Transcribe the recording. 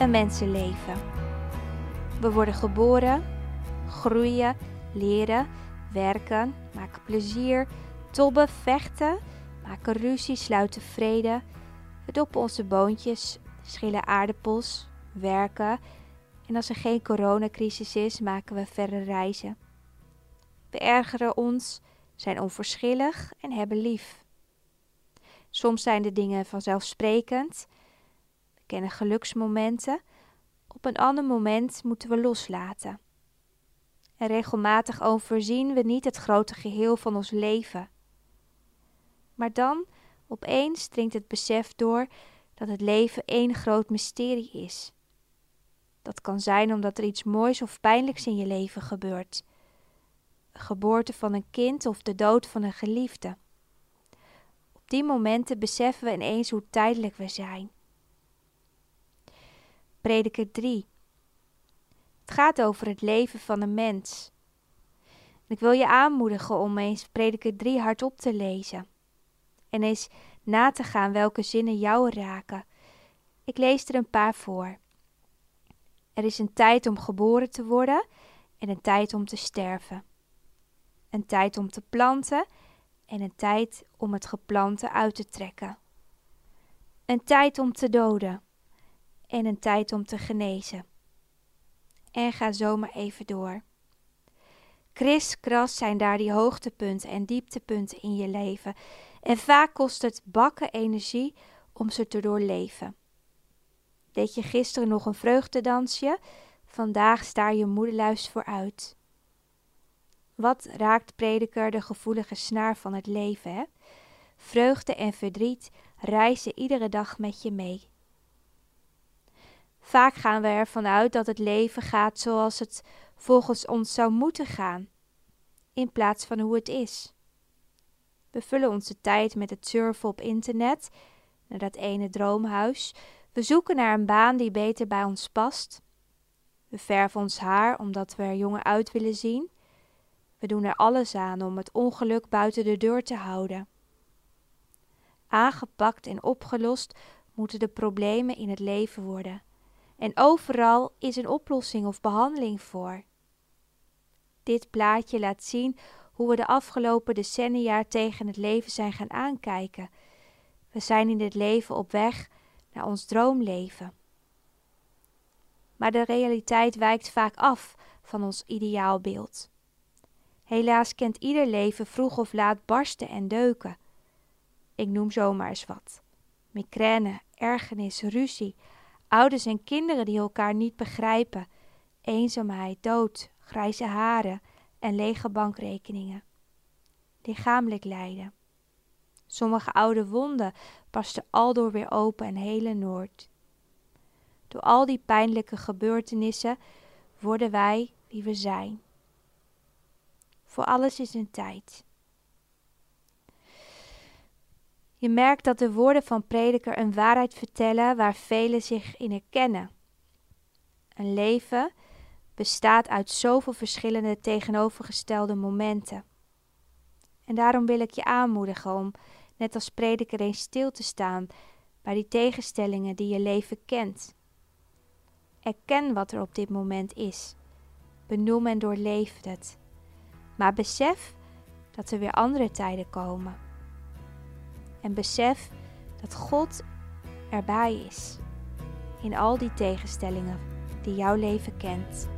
een mensenleven. We worden geboren, groeien, leren, werken, maken plezier, tobben, vechten, maken ruzie, sluiten vrede. We doppen onze boontjes, schillen aardappels, werken en als er geen coronacrisis is, maken we verre reizen. We ergeren ons, zijn onverschillig en hebben lief. Soms zijn de dingen vanzelfsprekend. Kennen geluksmomenten. Op een ander moment moeten we loslaten. En regelmatig overzien we niet het grote geheel van ons leven. Maar dan, opeens, dringt het besef door dat het leven één groot mysterie is. Dat kan zijn omdat er iets moois of pijnlijks in je leven gebeurt. De geboorte van een kind of de dood van een geliefde. Op die momenten beseffen we ineens hoe tijdelijk we zijn. Prediker 3. Het gaat over het leven van een mens. ik wil je aanmoedigen om eens Prediker 3 hardop te lezen. En eens na te gaan welke zinnen jou raken. Ik lees er een paar voor. Er is een tijd om geboren te worden en een tijd om te sterven. Een tijd om te planten en een tijd om het geplante uit te trekken. Een tijd om te doden en een tijd om te genezen. En ga zo maar even door. Kriskras zijn daar die hoogtepunten en dieptepunten in je leven. En vaak kost het bakken energie om ze te doorleven. Deed je gisteren nog een vreugdedansje? Vandaag staar je moedeluis vooruit. Wat raakt prediker de gevoelige snaar van het leven, hè? Vreugde en verdriet reizen iedere dag met je mee. Vaak gaan we ervan uit dat het leven gaat zoals het volgens ons zou moeten gaan, in plaats van hoe het is. We vullen onze tijd met het surfen op internet, naar dat ene droomhuis, we zoeken naar een baan die beter bij ons past. We verven ons haar omdat we er jonger uit willen zien. We doen er alles aan om het ongeluk buiten de deur te houden. Aangepakt en opgelost moeten de problemen in het leven worden. En overal is een oplossing of behandeling voor. Dit plaatje laat zien hoe we de afgelopen decennia tegen het leven zijn gaan aankijken. We zijn in dit leven op weg naar ons droomleven. Maar de realiteit wijkt vaak af van ons ideaalbeeld. Helaas kent ieder leven vroeg of laat barsten en deuken. Ik noem zomaar eens wat: migraine, ergernis, ruzie, ouders en kinderen die elkaar niet begrijpen, eenzaamheid, dood, grijze haren en lege bankrekeningen. Lichamelijk lijden. Sommige oude wonden barsten aldoor weer open en hele Noord. Door al die pijnlijke gebeurtenissen worden wij wie we zijn. Voor alles is een tijd. Je merkt dat de woorden van prediker een waarheid vertellen waar velen zich in herkennen. Een leven bestaat uit zoveel verschillende tegenovergestelde momenten. En daarom wil ik je aanmoedigen om net als prediker eens stil te staan bij die tegenstellingen die je leven kent. Erken wat er op dit moment is. Benoem en doorleef het. Maar besef dat er weer andere tijden komen. En besef dat God erbij is in al die tegenstellingen die jouw leven kent.